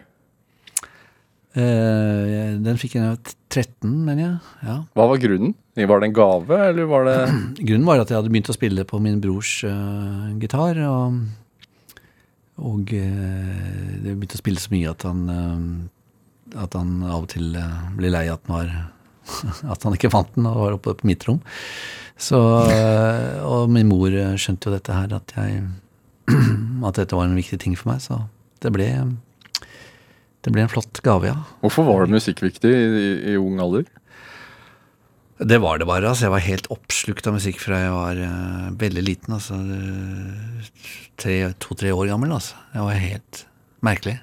Eh, den fikk jeg da jeg var 13, mener jeg. Ja. Hva var grunnen? Var det en gave, eller var det Grunnen var at jeg hadde begynt å spille på min brors uh, gitar. Og, og uh, det begynte å spille så mye at han, uh, at han av og til eh, ble lei at, den var, at han ikke fant den og var oppe på mitt rom. Så, eh, og min mor eh, skjønte jo dette her, at, jeg, at dette var en viktig ting for meg. Så det ble, det ble en flott gave, ja. Hvorfor var det musikk viktig i, i, i ung alder? Det var det bare. altså Jeg var helt oppslukt av musikk fra jeg var uh, veldig liten. altså tre- To-tre år gammel. altså Jeg var helt merkelig.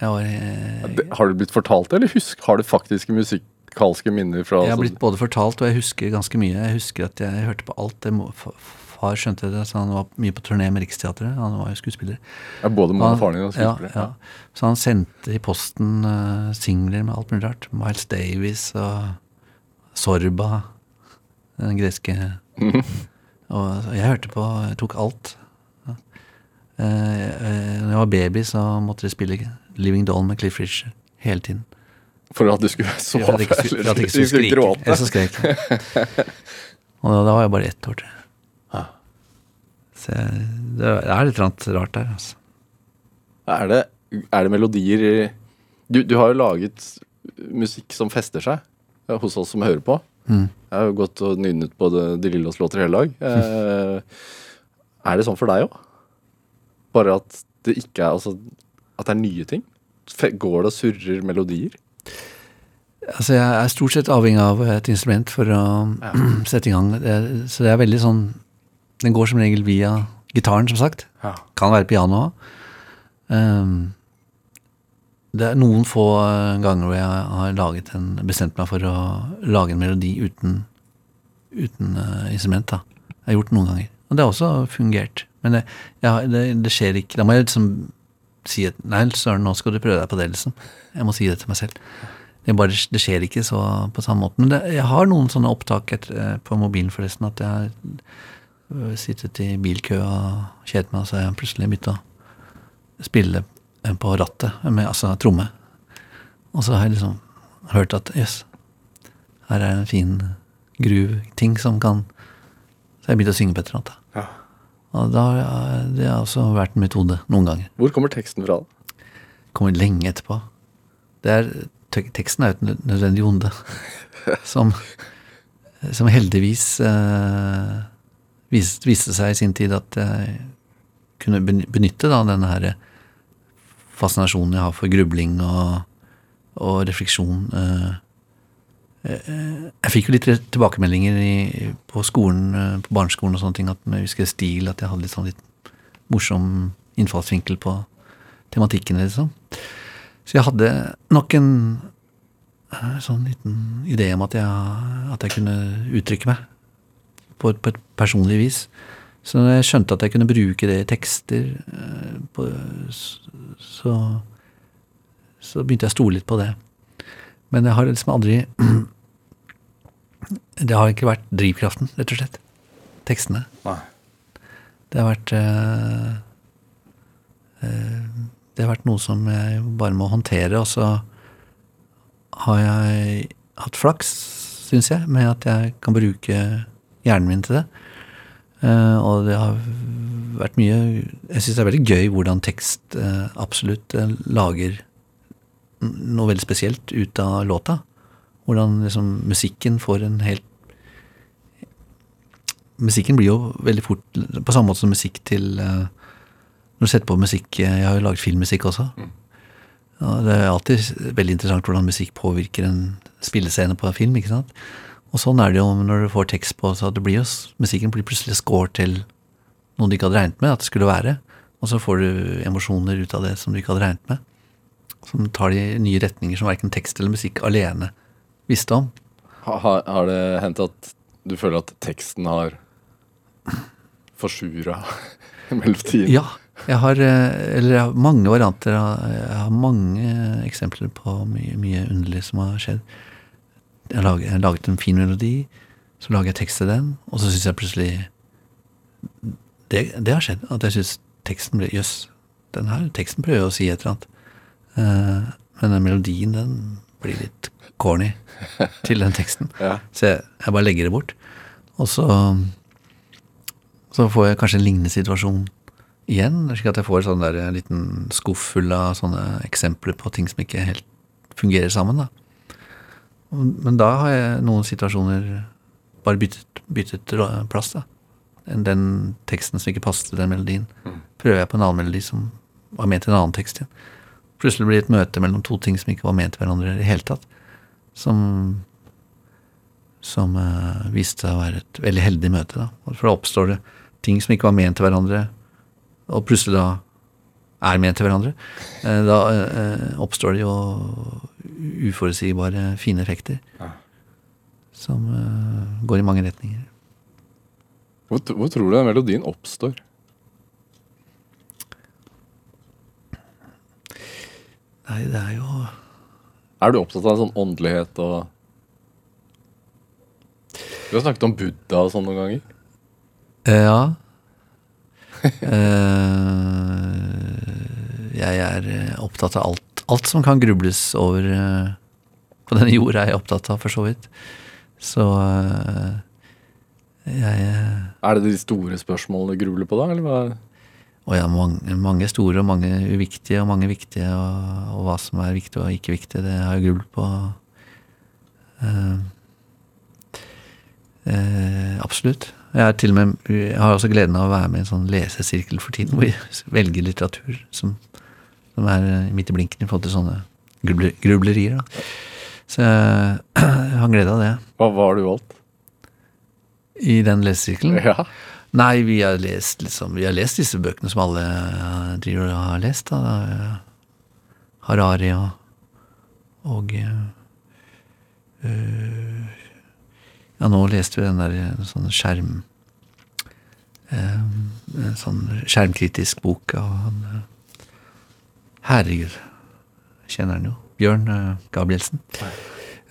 Jeg var eh, Det- Har du blitt fortalt det, eller husk, har du faktiske musikalske minner fra Jeg har altså- blitt både fortalt, og jeg husker ganske mye. Jeg husker at jeg hørte på alt. Det far skjønte det, så han var mye på turné med Riksteatret. Han var jo skuespiller. ja, Både mann og faren din var skuespiller? ja. Så han sendte i posten uh, singler med alt mulig rart. Miles Davis og Sorba, den greske Og jeg hørte på, jeg tok alt. Ja. Uh, uh, når jeg var baby, så måtte de spille Living Doll med Cliff Richard hele tiden. For at du skulle sove? For at jeg ikke skulle, jeg skulle gråte? Eller så skrek jeg. Og da, da var jeg bare ett år, tror jeg. Så det er litt rart der, altså. Er det, er det melodier du, du har jo laget musikk som fester seg hos oss som hører på. Mm. Jeg har jo gått og nynnet på De, Lillos låter hele dag. Eh, er det sånn for deg òg? Bare at det ikke er altså, At det er nye ting? Går det og surrer melodier? Altså, jeg er stort sett avhengig av et instrument for å sette i gang. Så det er veldig sånn Den går som regel via gitaren, som sagt. Ja. Kan være piano òg. det er noen få eh, ganger hvor jeg har laget en, bestemt meg for å lage en melodi uten, uten uh, instrument. da. Jeg har gjort det noen ganger. Og det har også fungert. Men det, jeg, det, det skjer ikke. Da må jeg liksom si at nei, søren, nå skal du prøve deg på det, liksom. Jeg må si det til meg selv. Det, bare, det skjer ikke så på samme måte. Men jeg har noen sånne opptak et, eh, på mobilen, forresten, at jeg har sittet i bilkø og kjedet meg, og så har jeg plutselig begynt å spille eh, på rattet, med, altså tromme. Og så har jeg liksom hørt at jøss, her er en fin groove-ting som kan Så jeg begynte å synge på et eller annet. Ja. Og da, har- det har også vært en metode noen ganger. Hvor kommer teksten fra? Kommer lenge etterpå. Det er, teksten er jo et nødvendig onde. Som, som heldigvis eh, vis, viste seg i sin tid at jeg kunne benytte da, denne her fascinasjonen jeg har for grubling og, og refleksjon. eh, eh, jeg fikk jo litt tilbakemeldinger i, på skolen, eh, på barneskolen og sånne ting, at jeg husker stil, at jeg hadde litt sånn litt morsom innfallsvinkel på tematikken, liksom. Så jeg hadde nok en sånn liten idé om at jeg, at jeg kunne uttrykke meg på på et personlig vis. Så når jeg skjønte at jeg kunne bruke det i tekster, eh, på, så, så begynte jeg å stole litt på det. Men jeg har liksom aldri Det har ikke vært drivkraften, rett og slett. Tekstene. Nei. Det har vært eh, eh, Det har vært noe som jeg bare må håndtere, og så har jeg hatt flaks, syns jeg, med at jeg kan bruke hjernen min til det. Uh, og det har vært mye Jeg syns det er veldig gøy hvordan tekst uh, absolutt uh, lager noe veldig spesielt ut av låta. Hvordan liksom musikken får en helt Musikken blir jo veldig fort På samme måte som musikk til Når du setter på musikk Jeg har jo laget filmmusikk også. Og det er alltid veldig interessant hvordan musikk påvirker en spillescene på film. ikke sant? Og sånn er det jo når du får tekst på, så det blir jo, musikken blir plutselig score til noe du ikke hadde regnet med at det skulle være. Og så får du emosjoner ut av det som du ikke hadde regnet med. Som tar de nye retninger som verken tekst eller musikk alene visste om. Har, har det hendt at du føler at teksten har forsura melodien? Ja, jeg har, eh, eller jeg har mange varianter. Jeg har mange eksempler på mye, mye underlig som har skjedd. Jeg har laget, jeg laget en fin melodi, så lager jeg tekst til den, og så syns jeg plutselig det, det har skjedd. At jeg syns teksten ble Jøss, den her teksten prøver å si et eller annet. Uh, men den melodien, den blir litt corny til den teksten. Ja. Så jeg, jeg bare legger det bort. Og så, så får jeg kanskje en lignende situasjon igjen, slik at jeg får sånn der, en liten skuff full av sånne eksempler på ting som ikke helt fungerer sammen. da. Men da har jeg noen situasjoner bare byttet, byttet plass. da. Den- Den teksten som ikke passet til den melodien, prøver jeg på en annen melodi som var ment til en annen tekst igjen. Plutselig blir det et møte mellom to ting som ikke var ment til hverandre i det hele tatt. Som, som uh, viste seg å være et veldig heldig møte. da. For da oppstår det ting som ikke var ment til hverandre, og plutselig da er ment til hverandre. Eh, da eh, oppstår det jo uforutsigbare, fine effekter. Ja. Som eh, går i mange retninger. Hvor, hvor tror du den melodien oppstår? Nei, det er jo Er du opptatt av sånn åndelighet og Du har snakket om Buddha og sånn noen ganger. Ja. Eh, jeg er eh, opptatt av alt, alt som kan grubles over eh, på denne jorda, er jeg opptatt av, for så vidt. Så jeg Er det de store spørsmålene du grubler på da, eller hva? Og ja, mange, mange store og mange uviktige og mange viktige, og, og hva som er viktig og ikke viktig, det har jeg grublet på. Uh, uh, absolutt. Jeg, er til og med, jeg har også gleden av å være med i en sånn lesesirkel for tiden, hvor jeg velger litteratur som, som er eh, midt i blinken i forhold til sånne grubler, grublerier. Da. Så jeg, jeg har glede av det. Hva var du valgt? I den lesesirkelen. Ja. Nei, vi har lest liksom, vi har lest disse bøkene som alle eh, driver og har lest. Da. Harari og, og eh, eh, Ja, nå leste vi den der eh, sånn skjerm eh, En sånn skjermkritisk bok av han eh, Herregud, kjenner han jo. Bjørn eh, Gabrielsen.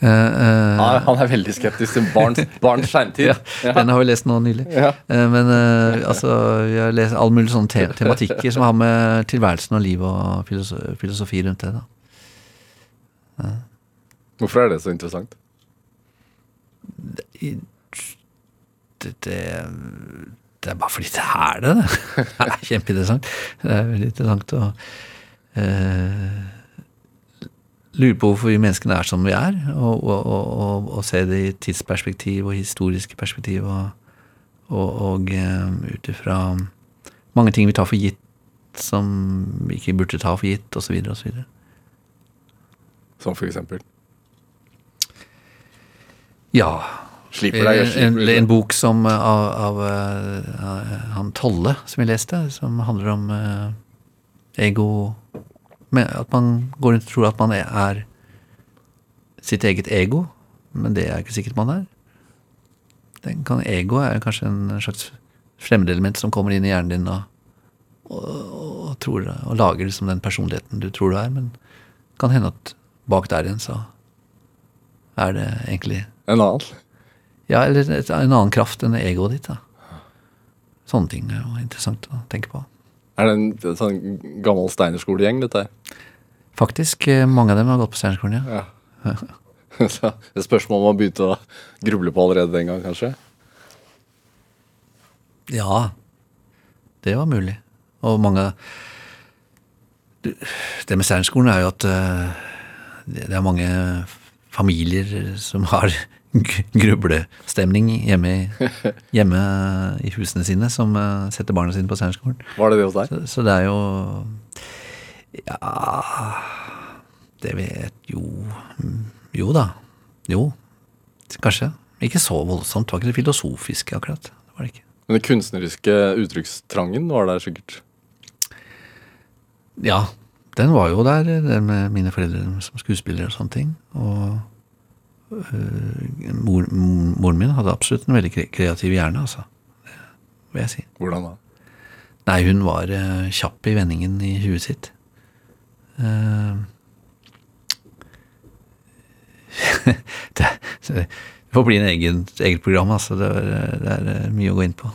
Uh, uh, Ja, han er veldig skeptisk til barns, barns skjermtid. ja, Den har vi lest nå nylig. Ja. Uh, Men altså, vi har lest alle mulige sånne te tematikker som har med tilværelsen og livet og filosofi rundt det. da. Hvorfor er det så interessant? Det, det, det er bare fordi det er det. Det Det er kjempeinteressant. Det er veldig interessant å eh, lure på hvorfor vi menneskene er som vi er, og, og, og, og, se det i tidsperspektiv og historiske perspektiv, og eh, ut ifra mange ting vi tar for gitt som vi ikke burde ta for gitt, osv. osv. Som for eksempel. Ja. Slipper deg, en, deg. en, en bok som av, av, av eh, han Tolle, som jeg leste, som handler om uh, ego At man går rundt og tror at man er sitt eget ego, men det er ikke sikkert man er. Den kan, ego er kanskje en slags fremmedelement som kommer inn i hjernen din og, og, og, tror, og lager liksom den personligheten du tror du er, men det kan hende at bak der igjen så er det egentlig En annen. ja, eller et, en annen kraft enn egoet ditt. da. Sånne ting er jo interessant å tenke på. Er det en, en sånn gammel steinerskolegjeng, dette her? Faktisk, eh, mange av dem har gått på Steinerskolen, ja. Ja. Et spørsmål man begynte å gruble på allerede den gang, kanskje? Ja, det var mulig. Og mange Det med Steinerskolen er jo at eh, det er mange familier som har grublestemning hjemme, hjemme i husene sine, som eh, setter barna sine på Steinerskolen. Var det det hos deg? Så, så det er jo Ja Det vet jo mm, Jo da. Jo. Kanskje. Ikke så voldsomt. Det var ikke det filosofiske, akkurat. Det var det ikke. Men den kunstneriske uttrykkstrangen var der sikkert. Ja, den var jo der, den med mine foreldre som skuespillere og sånne ting. Og øh, mor, moren min hadde absolutt en veldig kreativ hjerne, altså. Det vil jeg si. Hvordan da? Nei, hun var øh, kjapp i vendingen i huet sitt. Uh, det, det får bli en egen, eget program, altså. Det er, det er mye å gå inn på.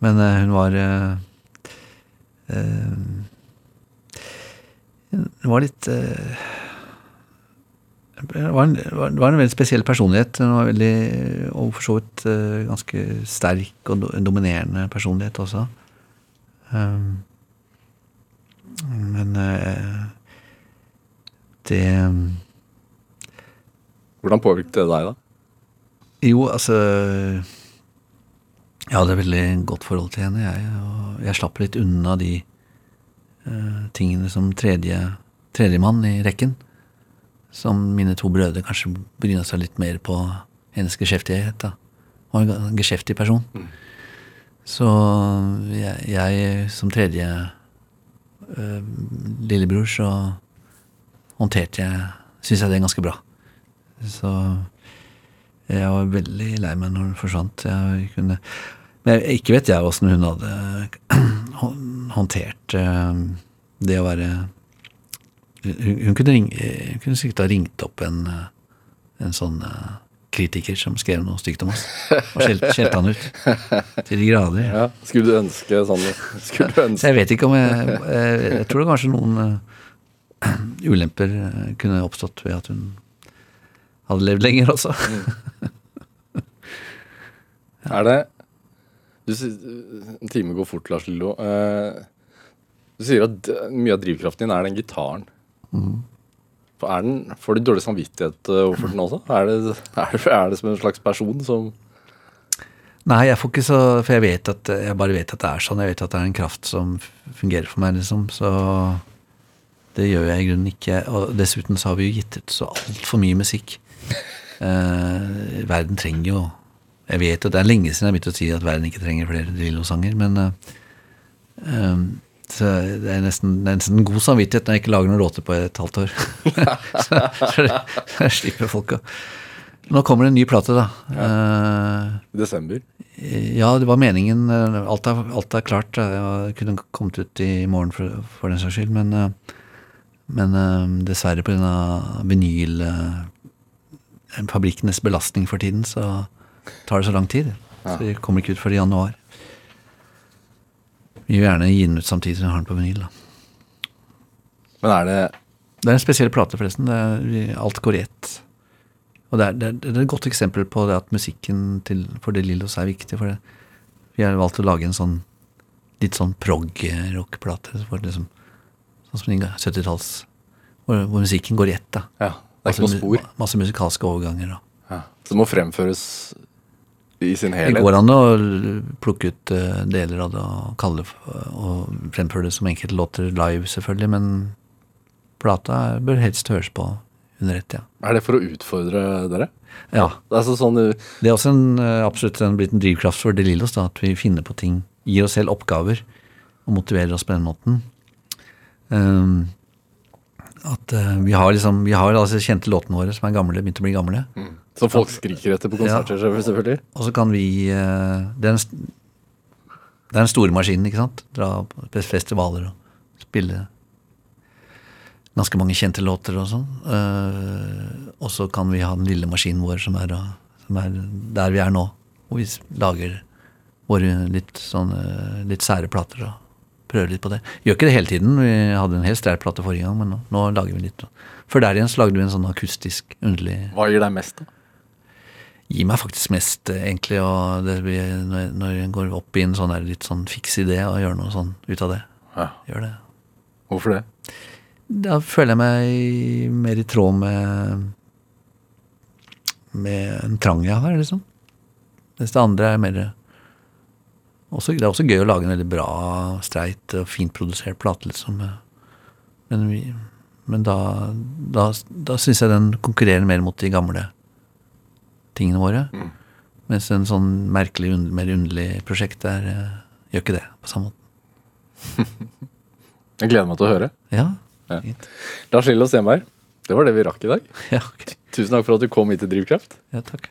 Men øh, hun var øh, Hun var litt øh, det var, en, det var en veldig spesiell personlighet. Hun var veldig, og for så vidt øh, ganske sterk og dominerende personlighet også. Um, men øh, det Hvordan påvirket det deg, da? Jo, altså Jeg hadde et veldig godt forhold til henne, jeg. Og jeg slapp litt unna de eh, tingene som tredje tredjemann i rekken. Som mine to brødre kanskje bryna seg litt mer på hennes geskjeftighet. da. Hun var en geskjeftig person. Så jeg, jeg som tredje øh, lillebror, så håndterte jeg Syns jeg det er ganske bra. Så jeg var veldig lei meg når hun forsvant. Jeg kunne, men jeg, ikke vet jeg åssen hun hadde håndtert eh, det å være Hun, kunne, ringe, hun kunne sikkert ha ringt opp en, eh, en sånn eh, kritiker som skrev noe stygt om oss, og skjelte han ut. Til de grader. Ja. Skulle du ønske sånn Skulle du Så ønske jeg vet ikke om jeg Jeg, jeg tror det kanskje noen ulemper kunne oppstått ved at hun hadde levd lenger også. Er det du, En time går fort, Lars Lillo. Uh, du sier at mye av drivkraften din er den gitaren. Mm. Den, får du dårlig samvittighet eh, overfor den også? Er det, er, det, er det som en slags person som Nei, jeg får ikke så For jeg vet at jeg bare vet at det er sånn. Jeg vet at det er en kraft som fungerer for meg, liksom. Så det gjør jeg i grunnen ikke. Og dessuten så har vi jo gitt ut så altfor mye musikk. Eh, verden trenger jo Jeg vet at det er lenge siden jeg har begynt å si at verden ikke trenger flere Drillo-sanger, men eh, eh, det er nesten, nesten god samvittighet når jeg ikke lager noen låter på et halvt år. så, så jeg slipper folk å Nå kommer det en ny plate, da. Ja. i desember ja, det var meningen. eh, Alt er, alt er klart. Jeg kunne kommet ut i morgen for, for den saks skyld, men, uh, men eh, dessverre pga. vinyl eh, Fabrikkenes belastning for tiden, så tar det så lang tid. Så vi kommer ikke ut før i januar. Vi vil gjerne gi den ut samtidig som vi har den på vinyl. Da. Men er det Det er en spesiell plate, forresten. Det er, alt går i ett. Og det er, det, er, det et godt eksempel på det at musikken til, for De Lillos er viktig. For det. Vi har valgt å lage en sånn litt sånn prog-rock-plate. Liksom, sånn som 70-talls hvor, hvor musikken går i ett. da. Ja, det er ikke noe Masse mu- spor. Masse musikalske overganger. da. Ja. Så det må fremføres i sin helhet. Det går an å plukke ut eh, deler av det og kalle og fremføre det som enkeltlåter live, selvfølgelig, men plata bør helst høres på under ett, ja. Er det for å utfordre dere? Ja, Det er sånn uh, Det er også en, eh, absolutt en blitt en drivkraft for De Lillos, da, at vi finner på ting, gir oss selv oppgaver og motiverer oss på den måten. Ehm, at uh, vi har liksom, vi har altså kjente låtene våre som er gamle, begynt å bli gamle. Som folk skriker etter på konserter, selvfølgelig. Og så kan vi uh, det, er den store maskinen, ikke sant? Dra på festivaler og spille ganske mange kjente låter og sånn. Uh, og så kan vi ha den lille maskinen vår som er, som er der vi er nå. Hvor vi lager våre litt sånne litt sære plater. Da. Prøver litt på det. Gjør ikke det hele tiden. Vi hadde en helt stær plate forrige gang, men nå, nå lager vi litt. Før der igjen så lagde vi en sånn akustisk, underlig Hva gir deg mest, da? Gir meg faktisk mest, eh, egentlig, og det blir, når, en går opp i en sånn der litt sånn fiks idé og gjør noe sånn ut av det. Ja. Gjør det. Hvorfor det? Da føler jeg meg mer i tråd med med en trang jeg har, liksom. Mens det andre er mer også, Det er også gøy å lage en veldig bra, streit og fint produsert plate, liksom. Men, vi, men da, da, da syns jeg den konkurrerer mer mot de gamle tingene våre. Mens en sånn merkelig, mer underlig prosjekt der eh, gjør ikke det på samme måte. Jeg gleder meg til å høre. Ja, Ja. Lars Lillo Stenberg, det var det vi rakk i dag. Ja, okay. Tusen takk for at du kom hit til Drivkraft. Ja, takk.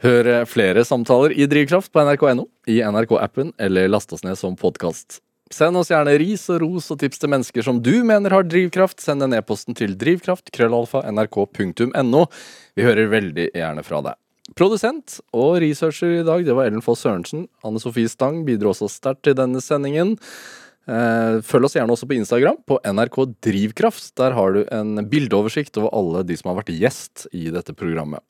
Hør flere samtaler i Drivkraft på nrk.no, i NRK-appen eller last oss ned som podkast. Send oss gjerne ris og ros og tips til mennesker som du mener har drivkraft. Send den e-posten til drivkraft, krøllalfa, nrk.no. Vi hører veldig gjerne fra deg. Produsent og researcher i dag, det var Ellen Foss Sørensen. Anne Sofie Stang bidro også sterkt til denne sendingen. Eh, Følg oss gjerne også på Instagram, på NRK Drivkraft. Der har du en bildeoversikt over alle de som har vært gjest i dette programmet.